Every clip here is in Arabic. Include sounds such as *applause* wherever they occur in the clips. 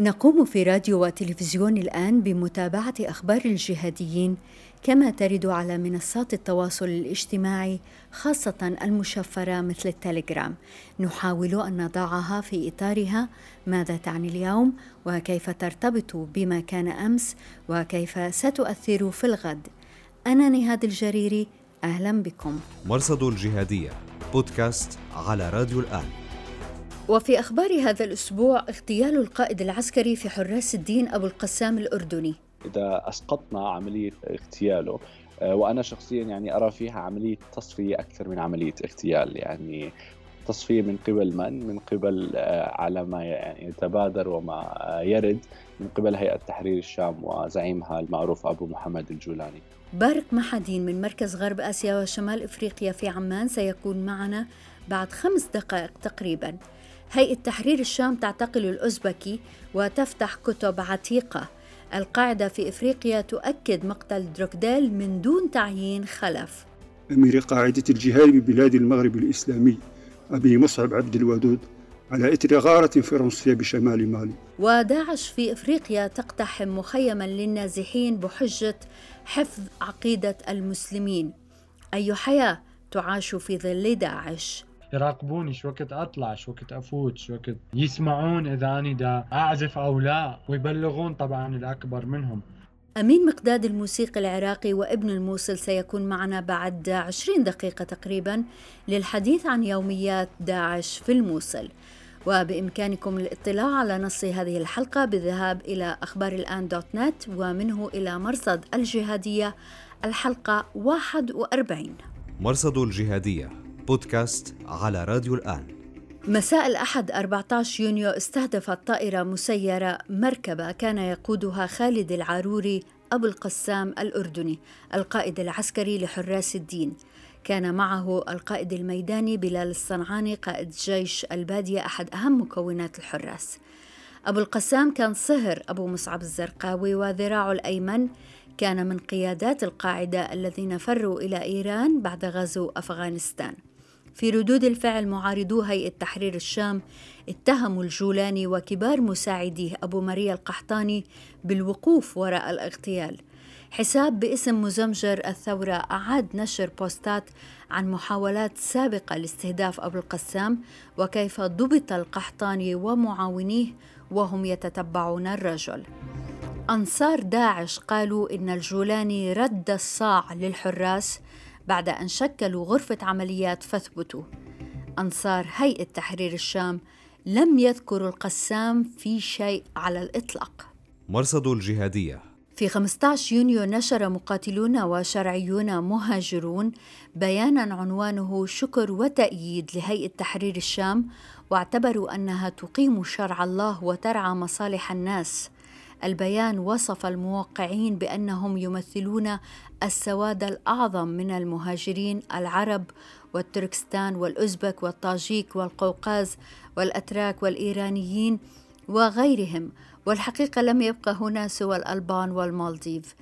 نقوم في راديو وتلفزيون الآن بمتابعة أخبار الجهاديين كما ترد على منصات التواصل الاجتماعي خاصة المشفرة مثل التليجرام. نحاول أن نضعها في إطارها. ماذا تعني اليوم؟ وكيف ترتبط بما كان أمس؟ وكيف ستؤثر في الغد؟ أنا نهاد الجريري أهلا بكم. مرصد الجهادية بودكاست على راديو الآن. وفي أخبار هذا الأسبوع اغتيال القائد العسكري في حراس الدين أبو القسام الأردني. إذا أسقطنا عملية اغتياله آه، وأنا شخصيا يعني أرى فيها عملية تصفية أكثر من عملية اغتيال يعني تصفية من قبل من؟ من قبل آه، على ما يعني يتبادر وما يرد من قبل هيئة تحرير الشام وزعيمها المعروف أبو محمد الجولاني. بارك محدين من مركز غرب آسيا وشمال إفريقيا في عمان سيكون معنا بعد خمس دقائق تقريباً. هيئة تحرير الشام تعتقل الأوزبكي وتفتح كتب عتيقة. القاعدة في إفريقيا تؤكد مقتل دروكديل من دون تعيين خلف. أمير قاعدة الجهاد ببلاد المغرب الإسلامي أبي مصعب عبد الودود على إثر غارة فرنسية بشمال مالي. وداعش في إفريقيا تقتحم مخيما للنازحين بحجة حفظ عقيدة المسلمين. أي حياة تعاش في ظل داعش؟ يراقبوني شو وقت أطلع شو وقت أفوت شو وقت يسمعون إذا أني دا أعزف أو لا ويبلغون طبعا الأكبر منهم. أمين مقداد الموسيقي العراقي وابن الموصل سيكون معنا بعد 20 دقيقة تقريبا للحديث عن يوميات داعش في الموصل. وبإمكانكم الاطلاع على نص هذه الحلقة بالذهاب إلى أخبار الآن دوت نت ومنه إلى مرصد الجهادية الحلقة 41 مرصد الجهادية. بودكاست على راديو الآن. مساء الأحد 14 يونيو. استهدفت طائرة مسيرة مركبة كان يقودها خالد العاروري أبو القسام الأردني القائد العسكري لحراس الدين. كان معه القائد الميداني بلال الصنعاني قائد جيش البادية أحد أهم مكونات الحراس. أبو القسام كان صهر أبو مصعب الزرقاوي وذراعه الأيمن. كان من قيادات القاعدة الذين فروا إلى إيران بعد غزو أفغانستان. في ردود الفعل معارضو هيئة تحرير الشام اتهموا الجولاني وكبار مساعديه أبو مريا القحطاني بالوقوف وراء الاغتيال. حساب باسم مزمجر الثورة أعاد نشر بوستات عن محاولات سابقة لاستهداف أبو القسام وكيف ضبط القحطاني ومعاونيه وهم يتتبعون الرجل. أنصار داعش قالوا إن الجولاني رد الصاع للحراس بعد أن شكلوا غرفة عمليات فثبتوا أنصار هيئة تحرير الشام لم يذكروا القسام في شيء على الإطلاق. مرصد الجهادية. في 15 يونيو نشر مقاتلون وشرعيون مهاجرون بيانا عنوانه شكر وتأييد لهيئة تحرير الشام واعتبروا أنها تقيم شرع الله وترعى مصالح الناس. البيان وصف الموقعين بأنهم يمثلون السواد الأعظم من المهاجرين العرب والتركستان والأوزبك والطاجيك والقوقاز والأتراك والإيرانيين وغيرهم. والحقيقة لم يبقى هنا سوى الألبان والمالديف.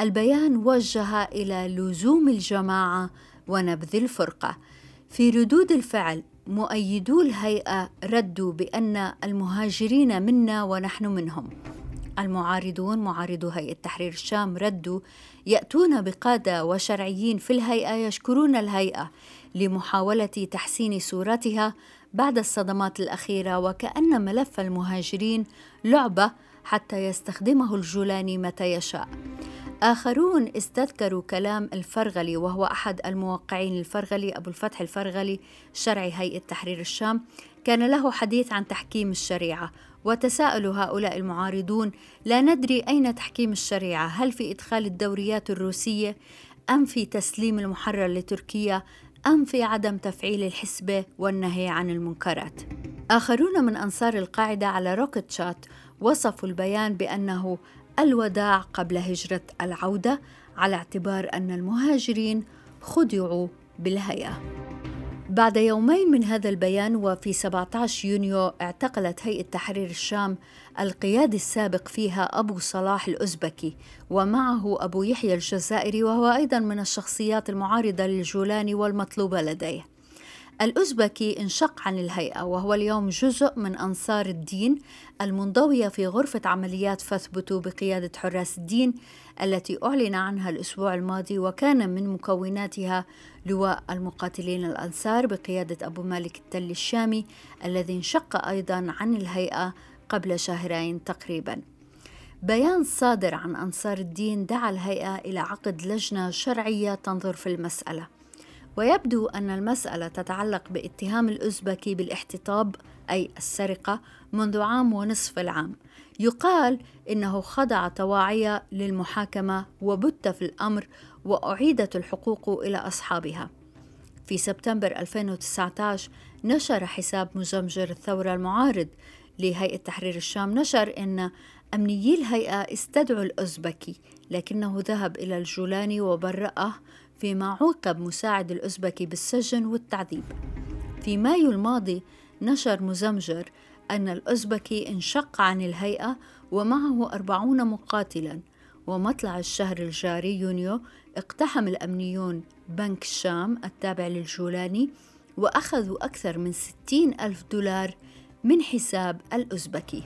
البيان وجه إلى لزوم الجماعة ونبذ الفرقة. في ردود الفعل مؤيدو الهيئة ردوا بأن المهاجرين منا ونحن منهم. المعارضون معارضو هيئة تحرير الشام ردوا يأتون بقادة وشرعيين في الهيئة يشكرون الهيئة لمحاولة تحسين صورتها بعد الصدمات الأخيرة وكأن ملف المهاجرين لعبة حتى يستخدمه الجولاني متى يشاء. آخرون استذكروا كلام الفرغلي وهو أحد الموقعين الفرغلي أبو الفتح الفرغلي شرعي هيئة تحرير الشام كان له حديث عن تحكيم الشريعة وتساءل هؤلاء المعارضون لا ندري أين تحكيم الشريعة هل في إدخال الدوريات الروسية أم في تسليم المحرر لتركيا أم في عدم تفعيل الحسبة والنهي عن المنكرات. آخرون من أنصار القاعدة على روكت شات وصفوا البيان بأنه الوداع قبل هجرة العودة على اعتبار أن المهاجرين خدعوا بالهيئة. بعد يومين من هذا البيان وفي 17 يونيو اعتقلت هيئة تحرير الشام القيادي السابق فيها أبو صلاح الأزبكي ومعه أبو يحيى الجزائري وهو أيضا من الشخصيات المعارضة للجولاني والمطلوبة لديه. الأزبكي انشق عن الهيئة وهو اليوم جزء من أنصار الدين المنضوية في غرفة عمليات فثبتو بقيادة حراس الدين التي أعلن عنها الأسبوع الماضي وكان من مكوناتها لواء المقاتلين الأنصار بقيادة أبو مالك التل الشامي الذي انشق أيضا عن الهيئة قبل شهرين تقريبا. بيان صادر عن أنصار الدين دعا الهيئة إلى عقد لجنة شرعية تنظر في المسألة. ويبدو أن المسألة تتعلق باتهام الأزبكي بالاحتطاب أي السرقة منذ عام ونصف العام. يقال إنه خضع طواعية للمحاكمة وبت في الأمر وأعيدت الحقوق إلى أصحابها. في سبتمبر 2019 نشر حساب مزمجر الثورة المعارض لهيئة تحرير الشام نشر أن أمنيي الهيئة استدعوا الأزبكي لكنه ذهب إلى الجولاني وبرأه فيما عوقب مساعد الأزبكي بالسجن والتعذيب. في مايو الماضي نشر مزمجر أن الأزبكي انشق عن الهيئة ومعه أربعون مقاتلا. ومطلع الشهر الجاري يونيو اقتحم الأمنيون بنك الشام التابع للجولاني وأخذوا أكثر من ستين ألف دولار من حساب الأزبكي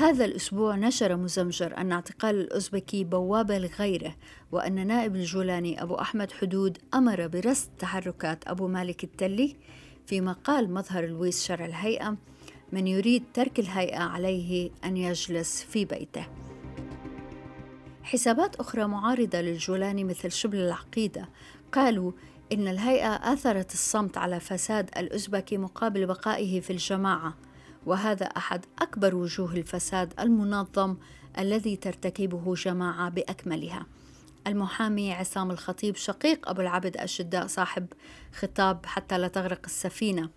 هذا الأسبوع نشر مزمجر أن اعتقال الأزبكي بوابة لغيره وأن نائب الجولاني أبو أحمد حدود أمر برصد تحركات أبو مالك التلي فيما قال مظهر لويس شرع الهيئة من يريد ترك الهيئة عليه أن يجلس في بيته. حسابات أخرى معارضة للجولاني مثل شبل العقيدة قالوا إن الهيئة آثرت الصمت على فساد الأزبكي مقابل بقائه في الجماعة. وهذا أحد أكبر وجوه الفساد المنظم الذي ترتكبه جماعة بأكملها. المحامي عصام الخطيب شقيق أبو العبد الشداء صاحب خطاب حتى لا تغرق السفينة.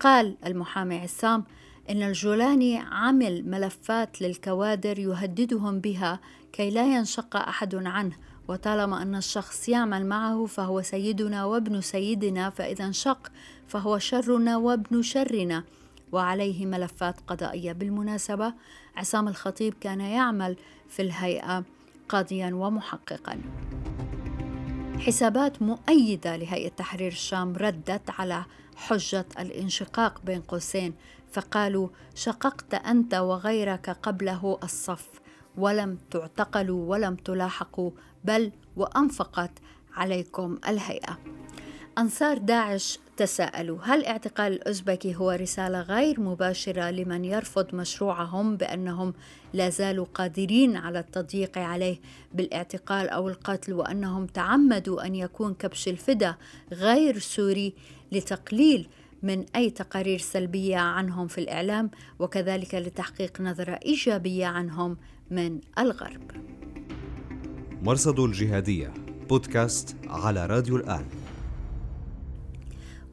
قال المحامي عصام إن الجولاني عمل ملفات للكوادر يهددهم بها كي لا ينشق أحد عنه وطالما أن الشخص يعمل معه فهو سيدنا وابن سيدنا فإذا انشق فهو شرنا وابن شرنا. وعليه ملفات قضائية. بالمناسبة عصام الخطيب كان يعمل في الهيئة قاضيا ومحققا. حسابات مؤيدة لهيئة تحرير الشام ردت على حجة الانشقاق بين قوسين فقالوا شققت أنت وغيرك قبله الصف ولم تعتقلوا ولم تلاحقوا بل وأنفقت عليكم الهيئة. أنصار داعش تساءلوا هل اعتقال الأزبكي هو رسالة غير مباشرة لمن يرفض مشروعهم بأنهم لا زالوا قادرين على التضييق عليه بالاعتقال أو القتل وأنهم تعمدوا أن يكون كبش الفدا غير سوري لتقليل من أي تقارير سلبية عنهم في الإعلام وكذلك لتحقيق نظرة إيجابية عنهم من الغرب. مرصد الجهادية بودكاست على راديو الآن.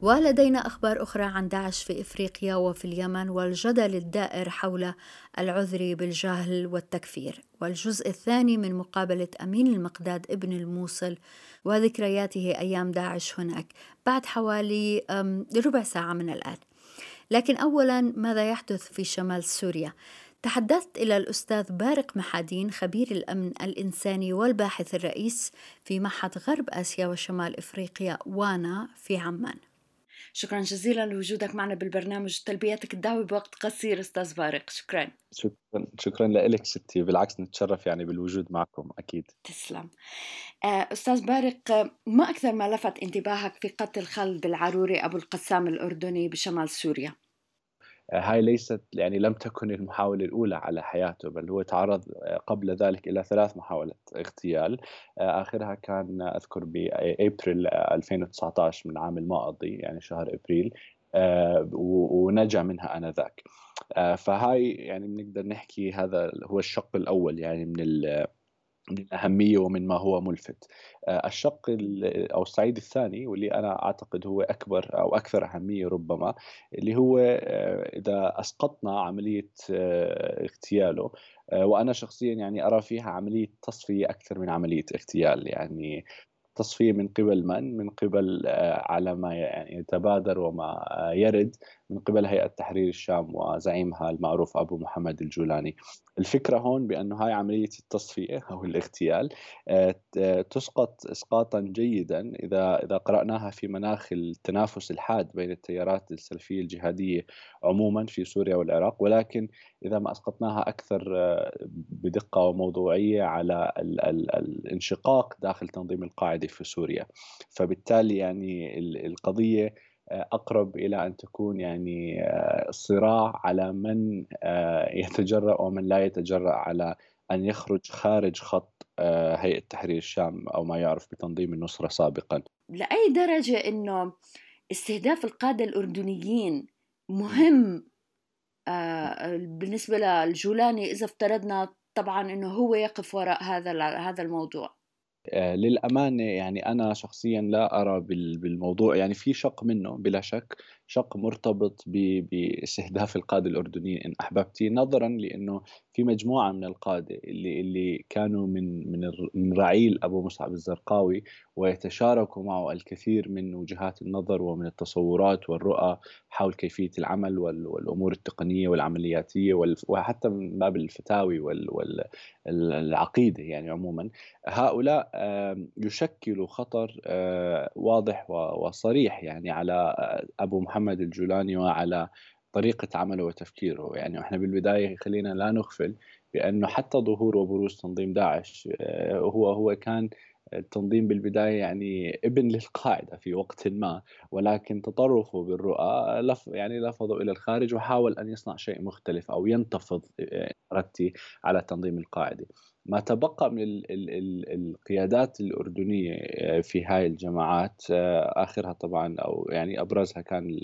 ولدينا أخبار أخرى عن داعش في إفريقيا وفي اليمن والجدل الدائر حول العذر بالجهل والتكفير. والجزء الثاني من مقابلة أمين المقداد ابن الموصل وذكرياته أيام داعش هناك بعد حوالي ربع ساعة من الآن. لكن أولا ماذا يحدث في شمال سوريا؟ تحدثت إلى الأستاذ بارق محادين خبير الأمن الإنساني والباحث الرئيس في معهد غرب آسيا وشمال إفريقيا وأنا في عمان. شكرا جزيلا لوجودك معنا بالبرنامج تلبيتك الدعوة بوقت قصير أستاذ بارق شكرا. شكرا شكرا لك ستي بالعكس نتشرف يعني بالوجود معكم أكيد. تسلم. آه، أستاذ بارق ما أكثر ما لفت انتباهك في قتل خالد العروري أبو القسام الأردني بشمال سوريا؟ هاي ليست يعني لم تكن المحاولة الأولى على حياته بل هو تعرض قبل ذلك إلى ثلاث محاولات اغتيال. آخرها كان أذكر بأبريل 2019 من العام الماضي يعني شهر أبريل ونجا منها آنذاك. فهاي يعني بنقدر نحكي هذا هو الشق الأول يعني من من الأهمية ومن ما هو ملفت. آه، الشق أو الصعيد الثاني واللي أنا أعتقد هو أكبر أو أكثر أهمية ربما اللي هو آه، إذا أسقطنا عملية آه، اغتياله وأنا شخصيا يعني أرى فيها عملية تصفية أكثر من عملية اغتيال. يعني تصفية من قبل من؟ من قبل على ما يعني يتبادر وما يرد. من قبل هيئة تحرير الشام وزعيمها المعروف أبو محمد الجولاني. الفكرة هون بأنه هاي عملية التصفية أو الاغتيال تسقط إسقاطا جيدا إذا إذا قرأناها في مناخ التنافس الحاد بين التيارات السلفية الجهادية عموما في سوريا والعراق ولكن إذا ما أسقطناها أكثر بدقة وموضوعية على الانشقاق داخل تنظيم القاعدة في سوريا. فبالتالي يعني القضية أقرب إلى أن تكون يعني آه، صراع على من آه، يتجرأ ومن لا يتجرأ على أن يخرج خارج خط آه، هيئة تحرير الشام أو ما يعرف بتنظيم النصرة سابقا. لأي درجة إنه استهداف القادة الأردنيين مهم بالنسبة للجولاني إذا افترضنا طبعا إنه هو يقف وراء هذا هذا الموضوع آه، للأمانة يعني أنا شخصيا لا أرى بالموضوع يعني في شق منه بلا شك. شق مرتبط باستهداف القادة الأردنيين إن أحببتي نظرا لأنه في مجموعة من القادة اللي اللي كانوا من من من رعيل أبو مصعب الزرقاوي ويتشاركوا معه الكثير من وجهات النظر ومن التصورات والرؤى حول كيفية العمل والأمور التقنية والعملياتية وحتى من باب الفتاوي والعقيدة يعني عموما. هؤلاء يشكلوا خطر آه، واضح وصريح يعني على آه، أبو محمد الجولاني وعلى طريقة عمله وتفكيره. يعني إحنا بالبداية خلينا لا نغفل بأنه حتى ظهور وبروز تنظيم داعش آه، هو هو كان التنظيم بالبداية يعني ابن للقاعدة في وقت ما ولكن تطرفه بالرؤى لف يعني لفظوا إلى الخارج وحاول أن يصنع شيء مختلف أو ينتفض ردتي على تنظيم القاعدة. ما تبقى من ال ال ال القيادات الأردنية آه، في هاي الجماعات آه، آخرها طبعا أو يعني أبرزها كان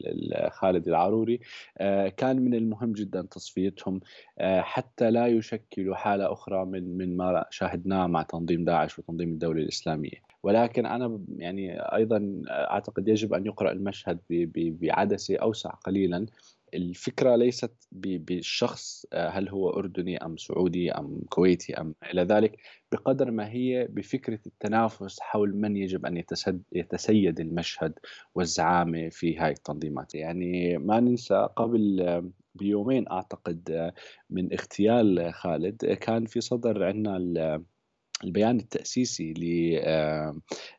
خالد العروري آه، كان من المهم جدا تصفيتهم حتى لا يشكلوا حالة أخرى من من ما شاهدناه مع تنظيم داعش وتنظيم الدولة الإسلامية. ولكن أنا يعني أيضا أعتقد يجب أن يقرأ المشهد بعدسة أوسع قليلا الفكرة ليست بالشخص آه، هل هو أردني أم سعودي أم كويتي أم إلى ذلك بقدر ما هي بفكرة التنافس حول من يجب أن يتسيد المشهد والزعامة في هاي التنظيمات. يعني ما ننسى قبل آه، بيومين أعتقد آه، من اغتيال خالد كان في صدر عندنا البيان التأسيسي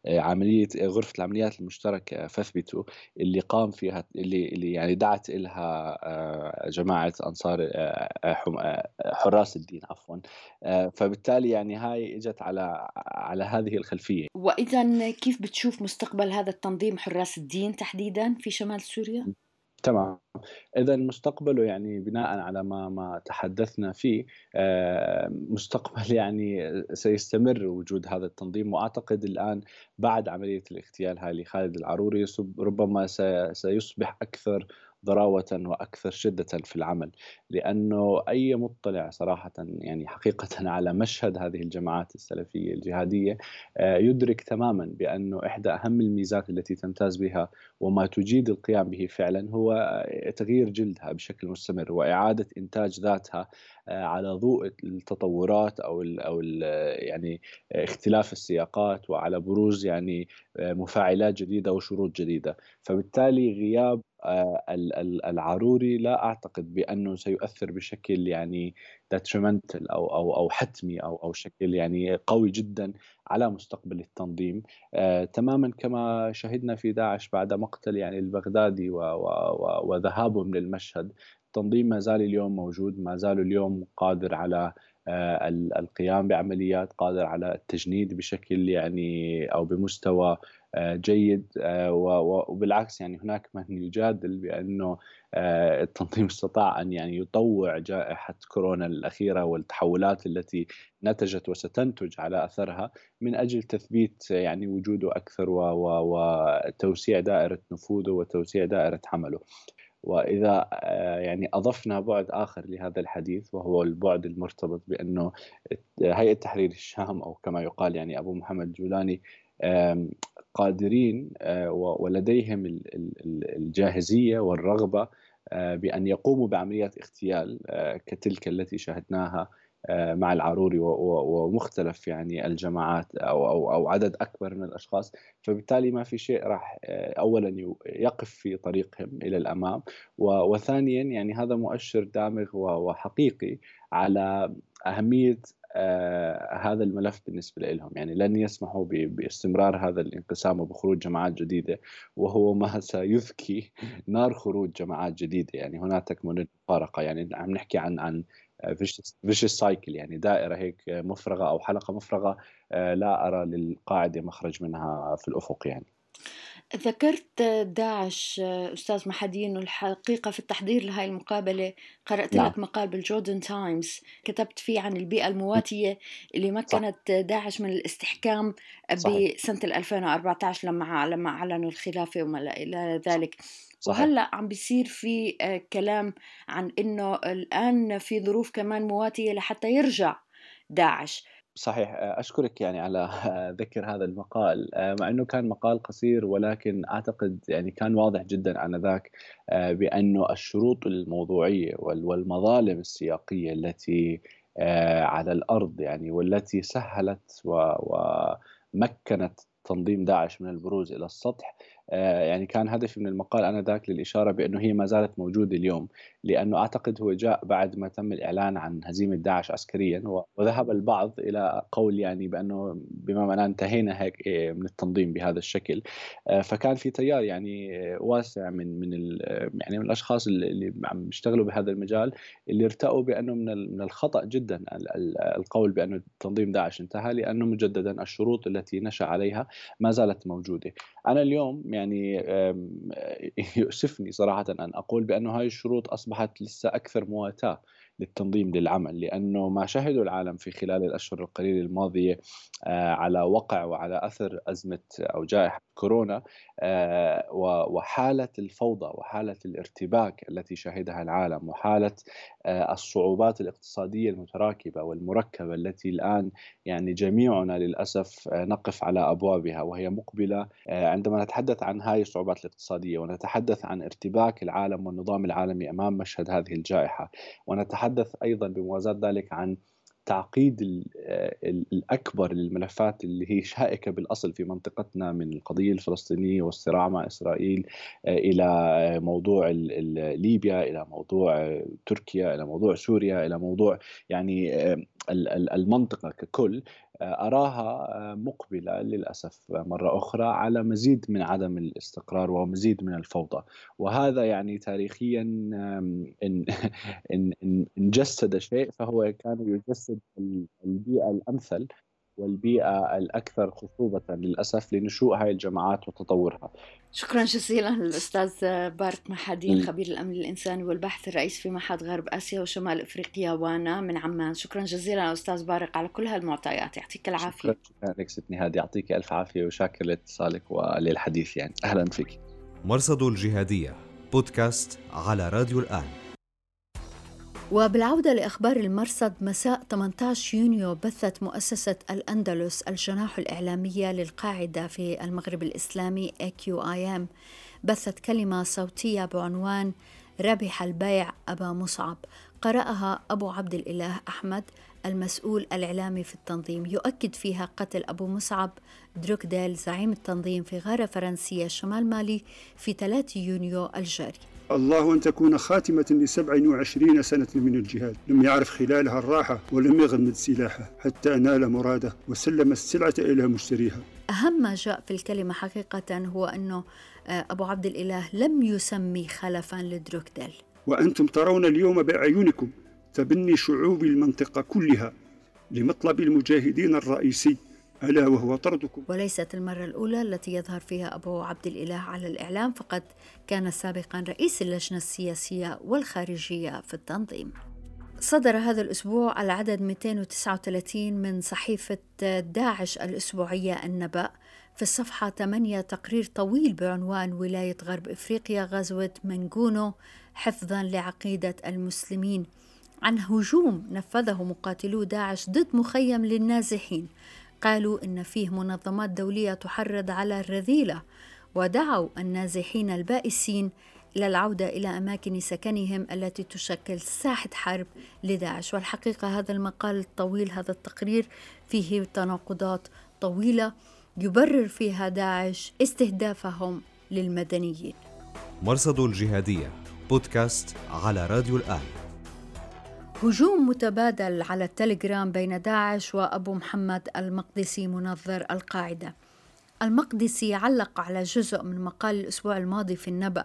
لعملية غرفة العمليات المشتركة فاثبتوا اللي قام فيها اللي اللي يعني دعت لها آه، جماعة أنصار آه، آه، حراس الدين عفوا فبالتالي يعني هاي إجت على على هذه الخلفية وإذا كيف بتشوف مستقبل هذا التنظيم حراس الدين تحديدا في شمال سوريا؟ تمام. إذا مستقبله يعني بناء على ما ما تحدثنا فيه آه، مستقبل *laughs* يعني سيستمر وجود هذا التنظيم وأعتقد الآن بعد عملية الاغتيال هاي لخالد العروري ربما سيصبح أكثر ضراوة وأكثر شدة في العمل لأنه أي مطلع صراحة يعني حقيقة *laughs* على مشهد هذه الجماعات السلفية الجهادية آه، يدرك تماما بأنه إحدى أهم الميزات التي تمتاز بها وما تجيد القيام به فعلا هو تغيير جلدها بشكل مستمر وإعادة إنتاج ذاتها آه، على ضوء التطورات أو ال أو ال يعني اختلاف السياقات وعلى بروز يعني آه، مفاعلات جديدة وشروط جديدة. فبالتالي غياب آه، العروري لا أعتقد بأنه سيؤثر بشكل يعني ديتريمنتال أو أو أو حتمي أو أو شكل يعني قوي جدا على مستقبل التنظيم. آه تماما كما شهدنا في داعش بعد مقتل يعني البغدادي وذهابهم للمشهد التنظيم ما زال اليوم موجود ما زال اليوم قادر على القيام بعمليات قادر على التجنيد بشكل يعني أو بمستوى آه، جيد آه، وبالعكس يعني هناك من يجادل بأنه التنظيم استطاع أن يعني يطوع جائحة كورونا الأخيرة والتحولات التي نتجت وستنتج على أثرها من أجل تثبيت يعني وجوده أكثر وتوسيع دائرة نفوذه وتوسيع دائرة عمله. وإذا آه، يعني أضفنا بعد آخر لهذا الحديث وهو البعد المرتبط بأنه هيئة تحرير الشام أو كما يقال يعني أبو محمد الجولاني قادرين آه، ولديهم الجاهزية والرغبة آه، بأن يقوموا بعمليات اغتيال كتلك التي شاهدناها مع العروري ومختلف يعني الجماعات أو أو أو عدد أكبر من الأشخاص. فبالتالي ما في شيء راح اولا يقف في طريقهم إلى الأمام. وثانيا يعني هذا مؤشر دامغ وحقيقي على أهمية آه هذا الملف بالنسبة لهم. يعني لن يسمحوا باستمرار هذا الانقسام وبخروج جماعات جديدة وهو ما *laughs* سيذكي نار خروج جماعات جديدة. يعني هناك تكمن المفارقه يعني عم نحكي عن عن فيش سايكل يعني دائرة هيك مفرغة أو حلقة مفرغة آه لا أرى للقاعدة مخرج منها في الأفق يعني ذكرت داعش أستاذ محدين والحقيقة في التحضير لهذه المقابلة قرأت نعم. لك مقال بالجوردن تايمز كتبت فيه عن البيئة المواتية اللي مكنت صح. داعش من الاستحكام صحيح. بسنة 2014 لما لما أعلنوا الخلافة وما إلى ذلك صحيح. وهلأ عم بيصير في كلام عن إنه الآن في ظروف كمان مواتية لحتى يرجع داعش. صحيح. أشكرك يعني على *laughs* ذكر هذا المقال. مع إنه كان مقال قصير ولكن أعتقد يعني كان واضح جدا آنذاك بأنه الشروط الموضوعية والمظالم السياقية التي على الأرض يعني والتي سهلت ومكنت تنظيم داعش من البروز إلى السطح آه، يعني كان هدفي من المقال أنا ذاك للإشارة بأنه هي ما زالت موجودة اليوم لأنه أعتقد هو جاء بعد ما تم الإعلان عن هزيمة داعش عسكريا وذهب البعض إلى قول يعني بأنه بما معناه انتهينا هيك إيه، من التنظيم بهذا الشكل. آه، فكان في تيار يعني واسع من من يعني من الأشخاص اللي عم يشتغلوا بهذا المجال اللي ارتأوا بأنه من من الخطأ جدا القول بأنه تنظيم داعش انتهى لأنه مجددا الشروط التي نشأ عليها ما زالت موجودة. أنا اليوم يعني *laughs* يؤسفني صراحة أن أقول بأن هذه الشروط أصبحت لسه أكثر مواتاة للتنظيم للعمل لأنه ما شهده العالم في خلال الأشهر القليلة الماضية آه، على وقع وعلى أثر أزمة أو جائحة كورونا آه، وحالة الفوضى وحالة الارتباك التي شهدها العالم وحالة آه، الصعوبات الاقتصادية المتراكبة والمركبة التي الآن يعني جميعنا للأسف نقف على أبوابها وهي مقبلة عندما نتحدث عن هذه الصعوبات الاقتصادية ونتحدث عن ارتباك العالم والنظام العالمي أمام مشهد هذه الجائحة ونتحدث أيضا بموازاة ذلك عن تعقيد آه، الأكبر للملفات اللي هي شائكة بالأصل في منطقتنا من القضية الفلسطينية والصراع مع إسرائيل آه، إلى موضوع ليبيا إلى موضوع تركيا إلى موضوع سوريا إلى موضوع يعني المنطقة ككل. أراها مقبلة للأسف مرة أخرى على مزيد من عدم الاستقرار ومزيد من الفوضى. وهذا يعني تاريخيا *laughs* إن, إن, إن جسد شيء فهو كان يجسد البيئة الأمثل. والبيئة الأكثر خصوبة للأسف لنشوء هاي الجماعات وتطورها. شكرا جزيلا للأستاذ بارك محادين خبير الأمن الإنساني والبحث الرئيس في معهد غرب آسيا وشمال إفريقيا وأنا من عمان. شكرا جزيلا أستاذ بارك على كل هالمعطيات. يعطيك العافية. شكرا لك ست نهاد يعطيك ألف عافية وشاكر لاتصالك وللحديث يعني. أهلا فيك. مرصد الجهادية بودكاست على راديو الآن. وبالعودة لأخبار المرصد مساء 18 يونيو بثت مؤسسة الأندلس الجناح الإعلامية للقاعدة في المغرب الإسلامي AQIM بثت كلمة صوتية بعنوان ربح البيع أبا مصعب. قرأها أبو عبد الإله أحمد المسؤول الإعلامي في التنظيم. يؤكد فيها قتل أبو مصعب دروكديل زعيم التنظيم في غارة فرنسية شمال مالي في 3 يونيو الجاري. الله أن تكون خاتمة لسبع وعشرين سنة من الجهاد. لم يعرف خلالها الراحة ولم يغمد سلاحه حتى نال مراده وسلم السلعة إلى مشتريها. أهم ما جاء في الكلمة حقيقة هو أنه آه، أبو عبد الإله لم يسمي خلفا لدروكديل. وأنتم ترون اليوم بأعينكم تبني شعوب المنطقة كلها لمطلب المجاهدين الرئيسي ألا وهو طردكم. وليست المرة الأولى التي يظهر فيها أبو عبد الإله على الإعلام فقد كان سابقا رئيس اللجنة السياسية والخارجية في التنظيم. صدر هذا الأسبوع العدد 239 من صحيفة داعش الأسبوعية النبأ. في الصفحة 8 تقرير طويل بعنوان ولاية غرب إفريقيا غزوة منغونو حفظا لعقيدة المسلمين. عن هجوم نفذه مقاتلو داعش ضد مخيم للنازحين. قالوا إن فيه منظمات دولية تحرض على الرذيلة. ودعوا النازحين البائسين إلى العودة إلى أماكن سكنهم التي تشكل ساحة حرب لداعش. والحقيقة هذا المقال الطويل هذا التقرير فيه تناقضات طويلة يبرر فيها داعش استهدافهم للمدنيين. مرصد الجهادية بودكاست على راديو الآن. هجوم متبادل على التليجرام بين داعش وأبو محمد المقدسي منظر القاعدة. المقدسي علق على جزء من مقال الأسبوع الماضي في النبأ.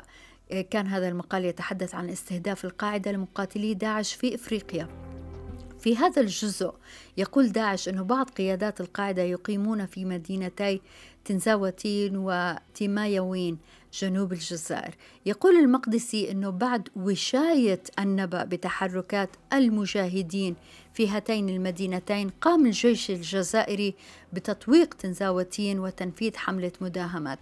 كان هذا المقال يتحدث عن استهداف القاعدة لمقاتلي داعش في إفريقيا. في هذا الجزء يقول داعش أن بعض قيادات القاعدة يقيمون في مدينتي تنزاوتين وتيمايوين جنوب الجزائر. يقول المقدسي أنه بعد وشاية النبأ بتحركات المجاهدين في هاتين المدينتين قام الجيش الجزائري بتطويق تنزاوتين وتنفيذ حملة مداهمات.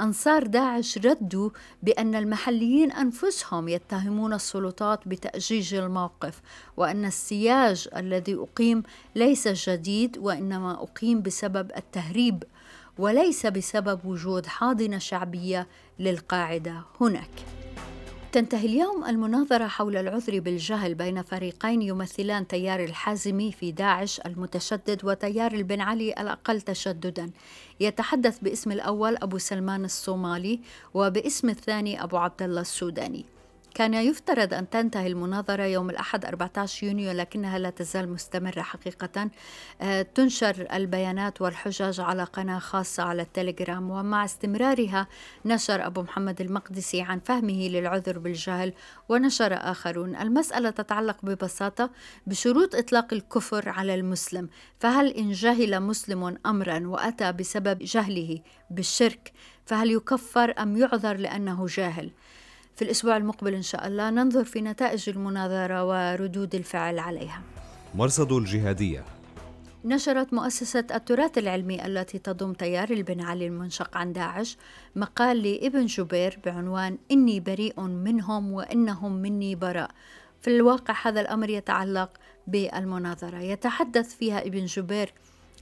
أنصار داعش ردوا بأن المحليين أنفسهم يتهمون السلطات بتأجيج الموقف وأن السياج الذي أقيم ليس جديد وإنما أقيم بسبب التهريب وليس بسبب وجود حاضنة شعبية للقاعدة هناك. تنتهي اليوم المناظرة حول العذر بالجهل بين فريقين يمثلان تيار الحازمي في داعش المتشدد وتيار البن علي الأقل تشددا. يتحدث باسم الأول أبو سلمان الصومالي وباسم الثاني أبو عبد الله السوداني. كان يفترض أن تنتهي المناظرة يوم الأحد 14 يونيو لكنها لا تزال مستمرة حقيقة. آه، تنشر البيانات والحجج على قناة خاصة على التليجرام ومع استمرارها نشر أبو محمد المقدسي عن فهمه للعذر بالجهل ونشر آخرون. المسألة تتعلق ببساطة بشروط إطلاق الكفر على المسلم. فهل إن جهل مسلم أمرا وأتى بسبب جهله بالشرك فهل يكفر أم يعذر لأنه جاهل؟ في الأسبوع المقبل إن شاء الله ننظر في نتائج المناظرة وردود الفعل عليها. مرصد الجهادية. نشرت مؤسسة التراث العلمي التي تضم تيار البن علي المنشق عن داعش مقال لابن جبير بعنوان إني بريء منهم وإنهم مني براء. في الواقع هذا الأمر يتعلق بالمناظرة. يتحدث فيها ابن جبير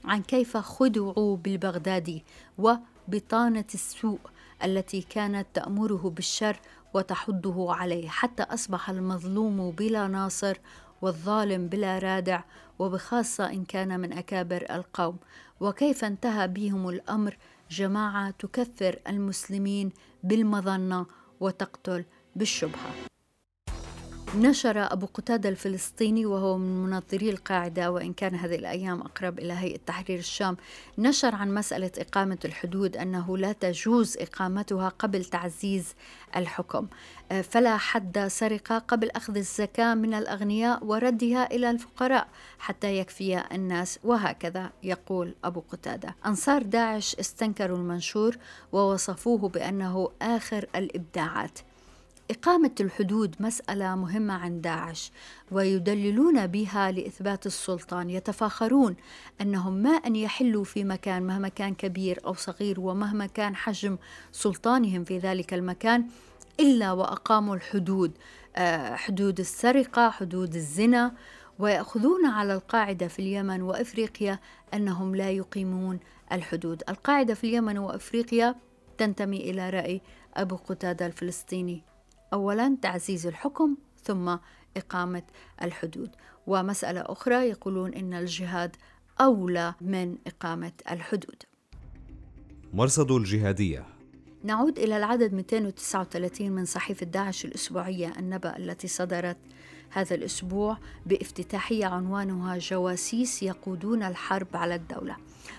عن كيف خدعوا بالبغدادي وبطانة السوء التي كانت تأمره بالشر وتحضه عليه حتى أصبح المظلوم بلا ناصر والظالم بلا رادع وبخاصة إن كان من أكابر القوم. وكيف انتهى بهم الأمر؟ جماعة تكفر المسلمين بالمظنة وتقتل بالشبهة. نشر أبو قتادة الفلسطيني وهو من منظري القاعدة وإن كان هذه الأيام أقرب إلى هيئة تحرير الشام نشر عن مسألة إقامة الحدود أنه لا تجوز إقامتها قبل تعزيز الحكم. آه، فلا حد سرقة قبل أخذ الزكاة من الأغنياء وردها إلى الفقراء حتى يكفي الناس وهكذا يقول أبو قتادة. أنصار داعش استنكروا المنشور ووصفوه بأنه آخر الإبداعات. إقامة الحدود مسألة مهمة عند داعش ويدللون بها لإثبات السلطان. يتفاخرون أنهم ما أن يحلوا في مكان مهما كان كبير أو صغير ومهما كان حجم سلطانهم في ذلك المكان إلا وأقاموا الحدود آه، حدود السرقة حدود الزنا. ويأخذون على القاعدة في اليمن وإفريقيا أنهم لا يقيمون الحدود. القاعدة في اليمن وإفريقيا تنتمي إلى رأي أبو قتادة الفلسطيني. أولا تعزيز الحكم ثم إقامة الحدود. ومسألة أخرى يقولون إن الجهاد أولى من إقامة الحدود. مرصد الجهادية. نعود إلى العدد 239 من صحيفة داعش الأسبوعية النبأ التي صدرت هذا الأسبوع بافتتاحية عنوانها جواسيس يقودون الحرب على الدولة.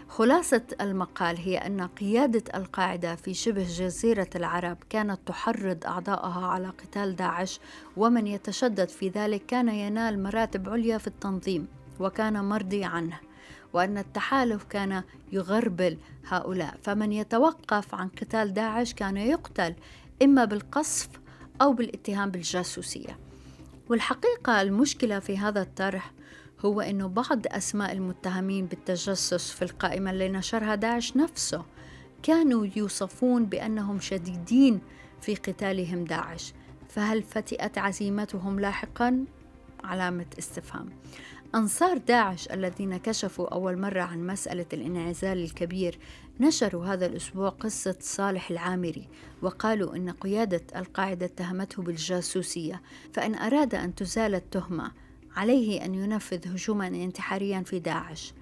خلاصة المقال هي أن قيادة القاعدة في شبه جزيرة العرب كانت تحرض أعضائها على قتال داعش ومن يتشدد في ذلك كان ينال مراتب عليا في التنظيم وكان مرضي عنه وأن التحالف كان يغربل هؤلاء. فمن يتوقف عن قتال داعش كان يقتل إما بالقصف أو بالاتهام بالجاسوسية. والحقيقة المشكلة في هذا الطرح هو أنه بعض أسماء المتهمين بالتجسس في القائمة اللي نشرها داعش نفسه كانوا يوصفون بأنهم شديدين في قتالهم داعش فهل فتئت عزيمتهم لاحقا؟ علامة استفهام أنصار داعش الذين كشفوا أول مرة عن مسألة الانعزال الكبير نشروا هذا الأسبوع قصة صالح العامري وقالوا إن قيادة القاعدة اتهمته بالجاسوسية فإن أراد أن تزال التهمة عليه أن ينفذ هجوما انتحاريا في داعش.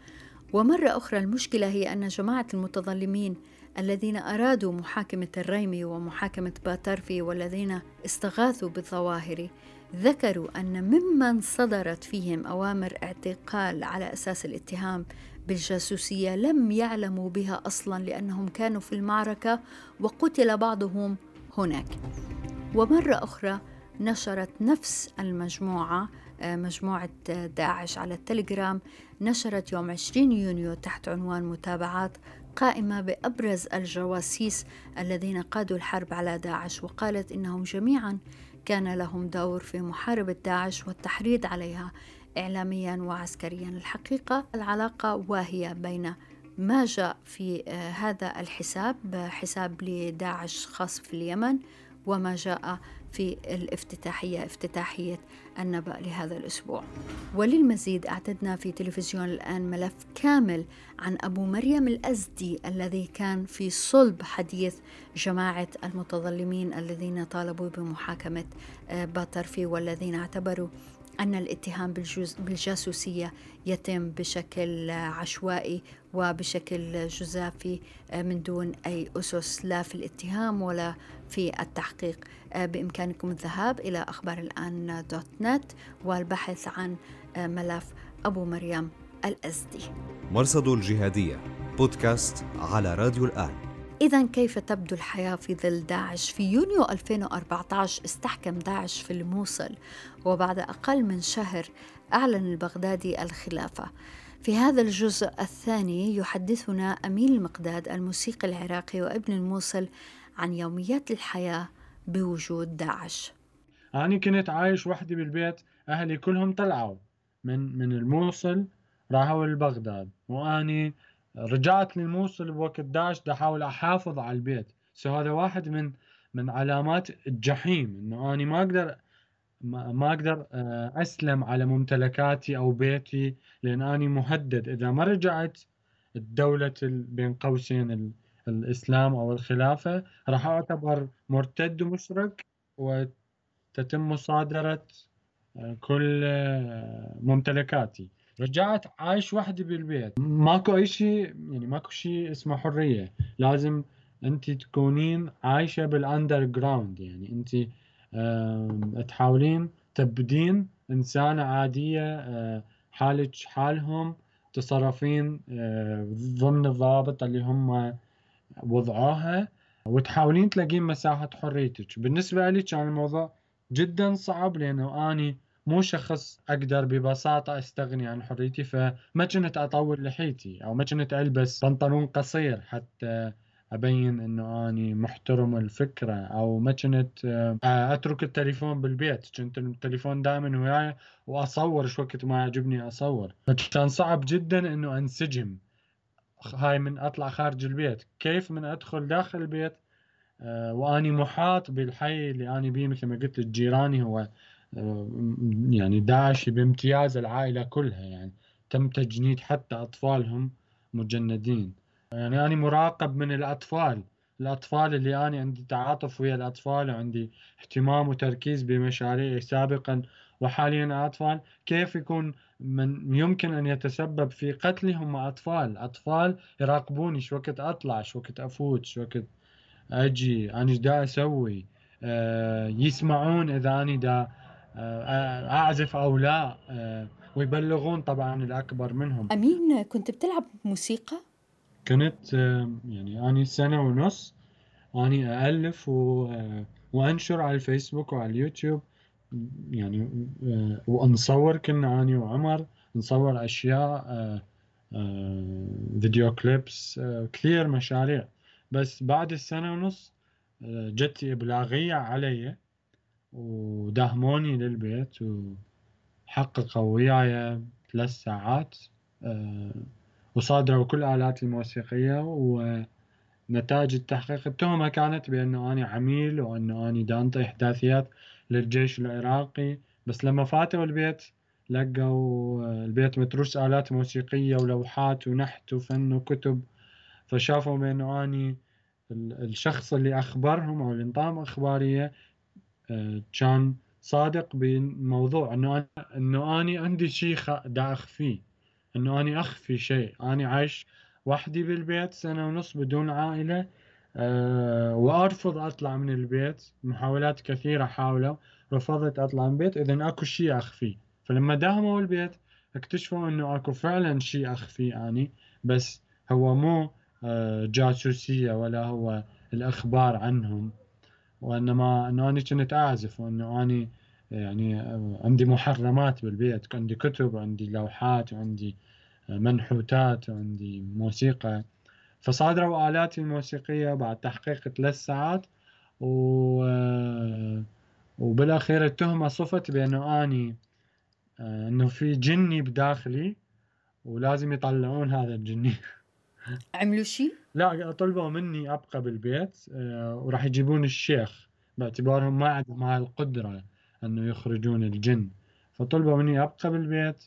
ومرة أخرى المشكلة هي أن جماعة المتظلمين الذين أرادوا محاكمة الريمي ومحاكمة باترفي والذين استغاثوا بالظواهر ذكروا أن ممن صدرت فيهم أوامر اعتقال على أساس الاتهام بالجاسوسية لم يعلموا بها أصلا لأنهم كانوا في المعركة وقتل بعضهم هناك. ومرة أخرى نشرت نفس المجموعة مجموعة داعش على التليجرام نشرت يوم 20 يونيو تحت عنوان متابعات قائمة بأبرز الجواسيس الذين قادوا الحرب على داعش وقالت إنهم جميعا كان لهم دور في محاربة داعش والتحريض عليها إعلاميا وعسكريا. الحقيقة العلاقة واهية بين ما جاء في آه، هذا الحساب حساب لداعش خاص في اليمن وما جاء في الافتتاحية افتتاحية النبأ لهذا الأسبوع. وللمزيد أعتدنا في تلفزيون الآن ملف كامل عن أبو مريم الأزدي الذي كان في صلب حديث جماعة المتظلمين الذين طالبوا بمحاكمة آه، باترفي والذين اعتبروا أن الاتهام بالجاسوسية يتم بشكل عشوائي وبشكل جزافي آه، من دون أي أسس لا في الاتهام ولا في التحقيق آه، بإمكانكم الذهاب إلى أخبار الآن دوت نت والبحث عن آه، ملف أبو مريم الأزدي مرصد الجهادية بودكاست على راديو الآن إذا كيف تبدو الحياة في ظل داعش؟ في يونيو 2014 استحكم داعش في الموصل وبعد أقل من شهر أعلن البغدادي الخلافة. في هذا الجزء الثاني يحدثنا أمين المقداد الموسيقي العراقي وابن الموصل عن يوميات الحياة بوجود داعش. أنا كنت عايش وحدي بالبيت أهلي كلهم طلعوا من من الموصل راحوا لبغداد. وأني رجعت للموصل بوقت داعش دا أحاول أحافظ على البيت. سو هذا واحد من من علامات الجحيم إنه أنا ما أقدر ما أقدر آه، أسلم على ممتلكاتي أو بيتي لأن أني مهدد. إذا ما رجعت الدولة بين قوسين الإسلام أو الخلافة راح أعتبر مرتد ومشرك وتتم مصادرة آه، كل آه، ممتلكاتي. رجعت عايش وحدي بالبيت. ماكو أي شيء يعني ماكو شيء اسمه حرية. لازم انت تكونين عايشة بال underground يعني انت تحاولين تبدين إنسانة عادية آه، حالك حالهم تصرفين ضمن الضوابط اللي هم وضعوها وتحاولين تلاقين مساحة حريتك. بالنسبة لي كان الموضوع جدا صعب لأنه أني مو شخص أقدر ببساطة أستغني عن حريتي فما كنت اطول لحيتي أو ما كنت ألبس بنطلون قصير حتى أبين إنه أني محترم الفكرة أو ما كنت آه، أترك التليفون بالبيت. كنت التليفون دائما وياي وأصور شو وقت ما يعجبني أصور. فكان صعب جدا إنه أنسجم. هاي من أطلع خارج البيت. كيف من أدخل داخل البيت؟ آه، وأني محاط بالحي اللي أني بيه مثل ما قلت جيراني هو يعني داعش بامتياز العائلة كلها يعني تم تجنيد حتى أطفالهم مجندين. يعني أنا مراقب من الأطفال الأطفال اللي أنا عندي تعاطف ويا الأطفال وعندي اهتمام وتركيز بمشاريعي سابقا وحاليا أطفال كيف يكون من يمكن أن يتسبب في قتلي هم أطفال؟ أطفال يراقبوني شو وقت أطلع؟ شو وقت أفوت؟ شو وقت أجي؟ أنا دا أسوي؟ أه يسمعون إذا أنا دا آه، أعزف أو لا آه، ويبلغون طبعا الأكبر منهم. أمين كنت بتلعب موسيقى؟ كنت آه، يعني اني سنة ونص اني الف و... وأنشر على الفيسبوك وعلى اليوتيوب. يعني ونصور كنا اني وعمر نصور أشياء فيديو كليبس كثير مشاريع. بس بعد السنة ونص جت إبلاغية علي وداهموني للبيت وحققوا وياي ثلاث ساعات آه، وصادروا كل آلاتي الموسيقية ونتائج التحقيق. التهمة كانت بأنه أنا عميل وأنه أنا دانطي إحداثيات. للجيش العراقي بس لما فاتوا البيت لقوا البيت متروس آلات موسيقية ولوحات ونحت وفن وكتب. فشافوا بأنه أني الشخص اللي أخبرهم أو اللي انطاهم أخبارية آه، كان صادق بموضوع أنه أنه أني عندي شيء دا اخفيه أنه أني أخفي شيء. أني عايش وحدي بالبيت سنة ونص بدون عائلة. أه وأرفض أطلع من البيت. محاولات كثيرة حاولوا رفضت أطلع من البيت. اذا أكو شيء اخفيه فلما داهموا البيت اكتشفوا إنه أكو فعلا شيء اخفيه اني بس هو مو أه جاسوسية ولا هو الأخبار عنهم. وإنما إنه أنا كنت أعزف وإنه اني يعني عندي محرمات بالبيت. عندي كتب وعندي لوحات وعندي منحوتات وعندي موسيقى. فصادروا آلاتي الموسيقية بعد تحقيق ثلاث ساعات و... وبالأخير التهمة صفت بأنه أني أنه في جني بداخلي ولازم يطلعون هذا الجني عملوا شيء؟ لا طلبوا مني أبقى بالبيت آه، وراح يجيبون الشيخ. باعتبارهم ما عندهم هاي القدرة أنه يخرجون الجن. فطلبوا مني أبقى بالبيت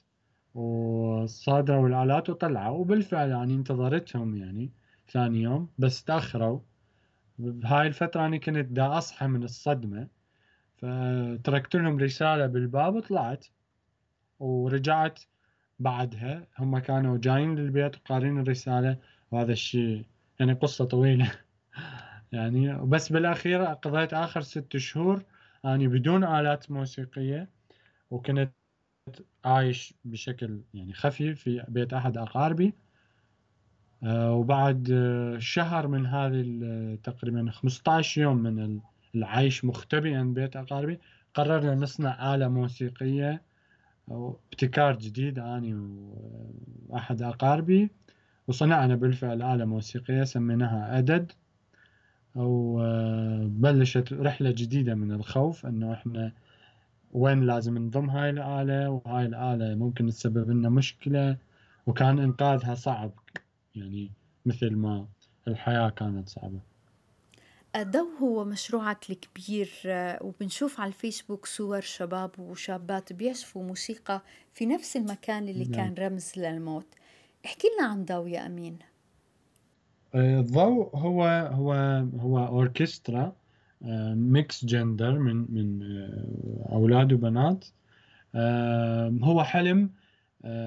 وصادروا الآلات وطلعوا. وبالفعل يعني انتظرتهم يعني. ثاني يوم بس تأخروا. بهاي الفترة أنا كنت دا أصحى من الصدمة. فتركت لهم رسالة بالباب وطلعت. ورجعت بعدها. هم كانوا جايين للبيت وقارين الرسالة. وهذا الشيء يعني قصة طويلة. *laughs* يعني بس بالأخير قضيت آخر ست شهور أنا بدون آلات موسيقية. وكنت عايش بشكل يعني خفي في بيت أحد أقاربي. وبعد شهر من هذه تقريبا 15 يوم من العيش مختبئا بيت أقاربي قررنا نصنع آلة موسيقية ابتكار جديد أنا وأحد أقاربي وصنعنا بالفعل آلة موسيقية سميناها أدد وبلشت رحلة جديدة من الخوف أنه إحنا وين لازم نضم هاي الآلة وهاي الآلة ممكن تسبب لنا مشكلة وكان إنقاذها صعب. يعني مثل ما الحياة كانت صعبة. الضوء هو مشروعك الكبير وبنشوف على الفيسبوك صور شباب وشابات بيعزفوا موسيقى في نفس المكان اللي نعم. كان رمز للموت. احكي لنا عن ضوء يا أمين. الضوء هو هو هو أوركسترا mix gender من من آه، أولاد وبنات. هو حلم آه،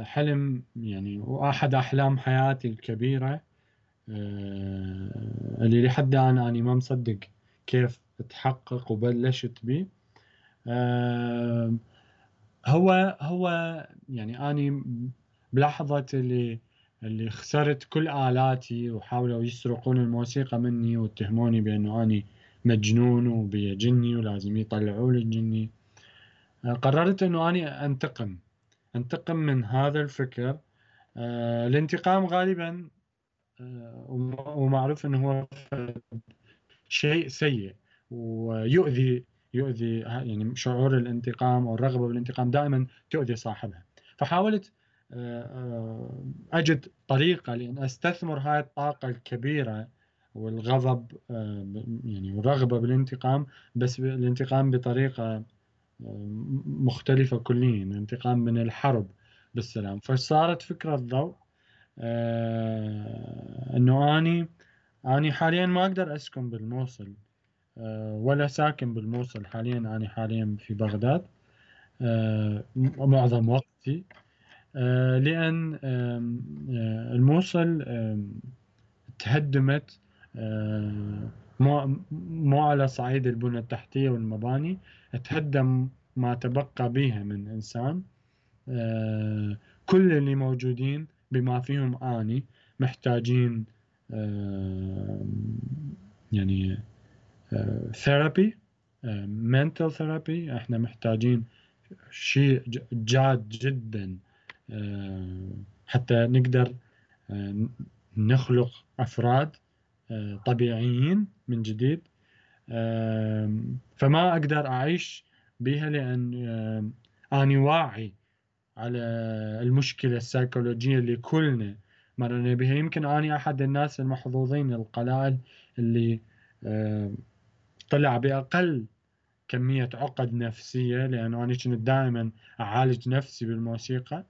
حلم يعني واحد أحلام حياتي الكبيرة آه، اللي لحد الآن أنا ما مصدق كيف تحقق وبلشت به هو هو يعني أني بلحظة اللي اللي خسرت كل آلاتي وحاولوا يسرقون الموسيقى مني واتهموني بأنه أني مجنون وبي جني ولازم يطلعوا لي الجني آه، قررت أنه أني أنتقم. أنتقم من هذا الفكر. آه، الانتقام غالبا آه، ومعروف أنه هو شيء سيء ويؤذي يؤذي يعني شعور الانتقام أو الرغبة بالانتقام دائما تؤذي صاحبها. فحاولت آه، أجد طريقة لأن أستثمر هاي الطاقة الكبيرة والغضب يعني والرغبة بالانتقام بس الانتقام بطريقة مختلفة كليا الانتقام من الحرب بالسلام. فصارت فكرة ضوء إنه أني أني حاليا ما أقدر أسكن بالموصل ولا ساكن بالموصل حاليا. أني حاليا في بغداد معظم وقتي آه، آه، الموصل تهدمت مو على صعيد البنى التحتية والمباني تهدم ما تبقى بها من إنسان. آه، كل اللي موجودين بما فيهم آني محتاجين يعني therapy mental therapy إحنا محتاجين شيء جاد جدا آه، حتى نقدر آه، نخلق أفراد آه، طبيعيين من جديد. فما أقدر أعيش بها لأن أنا واعي على المشكلة السيكولوجية اللي كلنا مرنا بها. يمكن أنا أحد الناس المحظوظين القلائل اللي طلع بأقل كمية عقد نفسية لأنه أنا كنت دائما أعالج نفسي بالموسيقى.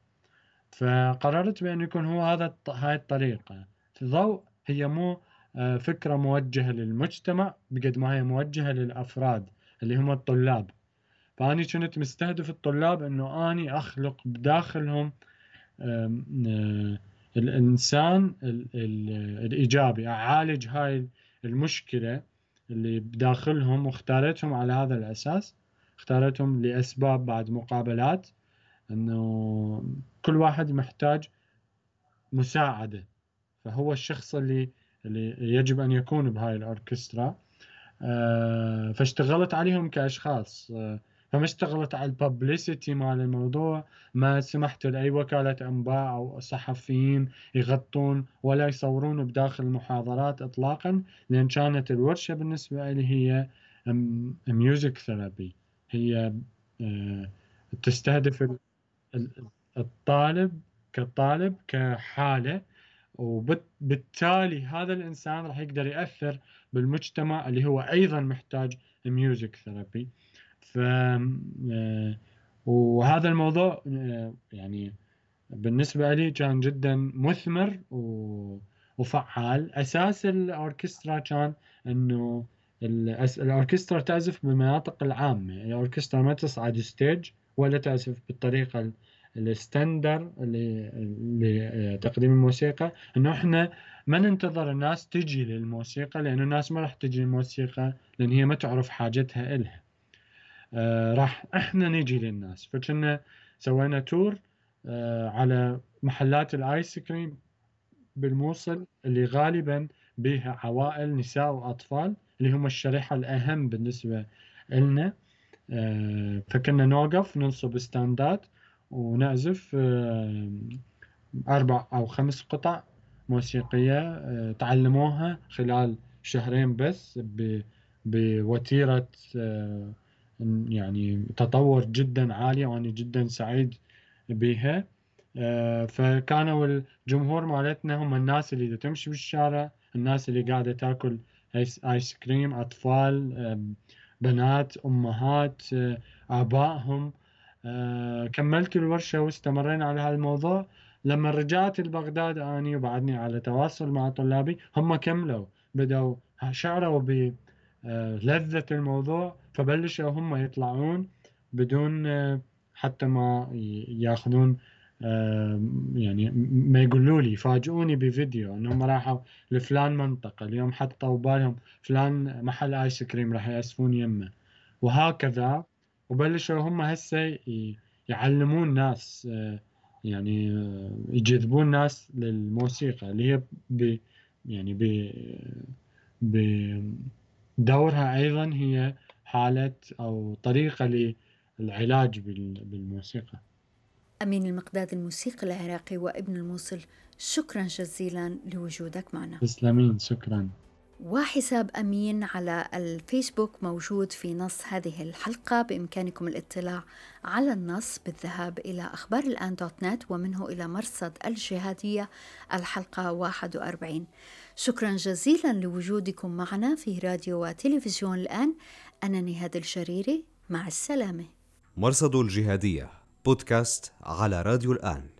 فقررت بأن يكون هو هذا هاي الطريقة. الضوء هي مو فكرة موجهة للمجتمع بقد ما هي موجهة للأفراد اللي هم الطلاب. فأني كنت مستهدف الطلاب أنه أني أخلق بداخلهم آه، الإنسان الإيجابي. أعالج هاي المشكلة اللي بداخلهم واختارتهم على هذا الأساس. اختارتهم لأسباب بعد مقابلات أنه كل واحد محتاج مساعدة. فهو الشخص اللي اللي يجب أن يكون بهاي الأوركسترا. آه، فاشتغلت عليهم كأشخاص. آه، فما اشتغلت على الببليستي مال الموضوع. ما سمحت لأي وكالة أنباء أو صحفيين يغطون ولا يصورون بداخل المحاضرات إطلاقا لأن كانت الورشة بالنسبة لي هي music therapy هي آه، تستهدف الطالب كطالب كحالة وبالتالي هذا الإنسان راح يقدر يأثر بالمجتمع اللي هو أيضا محتاج music therapy ف آه، وهذا الموضوع آه، يعني بالنسبة لي كان جدا مثمر وفعال. أساس الأوركسترا كان أنه الأوركسترا تعزف بالمناطق العامة. الأوركسترا ما تصعد stage ولا تعزف بالطريقة ال standard لتقديم الموسيقى إنه إحنا ما ننتظر الناس تجي للموسيقى لأنه الناس ما راح تجي للموسيقى لأن هي ما تعرف حاجتها إلها. آه راح إحنا نجي للناس. فكنا سوينا tour آه على محلات الآيس كريم بالموصل اللي غالبا بها عوائل نساء وأطفال اللي هم الشريحة الأهم بالنسبة لنا آه فكنا نوقف ننصب ستاندات ونعزف آه، أربع أو خمس قطع موسيقية آه، تعلموها خلال شهرين بس بوتيرة آه، يعني تطور جدا عالي وأنا جدا سعيد بها فكانوا الجمهور مالتنا هم الناس اللي تمشي بالشارع الناس اللي قاعدة تاكل آيس كريم أطفال بنات أمهات آبائهم كملت الورشة واستمرينا على هذا الموضوع لما رجعت لبغداد أني وبعدني على تواصل مع طلابي هم كملوا بدأوا شعروا بلذة الموضوع فبلشوا هم يطلعون بدون آه، حتى ما ياخذون آه، يعني ما يقولوا لي يفاجئوني بفيديو إنهم راحوا لفلان منطقة. اليوم حطوا بالهم فلان محل آيس كريم راح يأسفون يمه. وهكذا وبلشوا هم هسه يعلمون ناس آه، يعني آه، يجذبون ناس للموسيقى اللي هي ب يعني ب بدورها أيضا هي حالة أو طريقة للعلاج بالموسيقى. أمين المقداد الموسيقي العراقي وابن الموصل شكرا جزيلا لوجودك معنا. تسلمين شكرا. وحساب أمين على الفيسبوك موجود في نص هذه الحلقة. بإمكانكم الاطلاع على النص بالذهاب إلى أخبار الآن دوت نت ومنه إلى مرصد الجهادية. الحلقة 41 شكرا جزيلا لوجودكم معنا في راديو وتلفزيون الآن. أنا نهاد الشريري مع السلامة. مرصد الجهادية بودكاست على راديو الآن.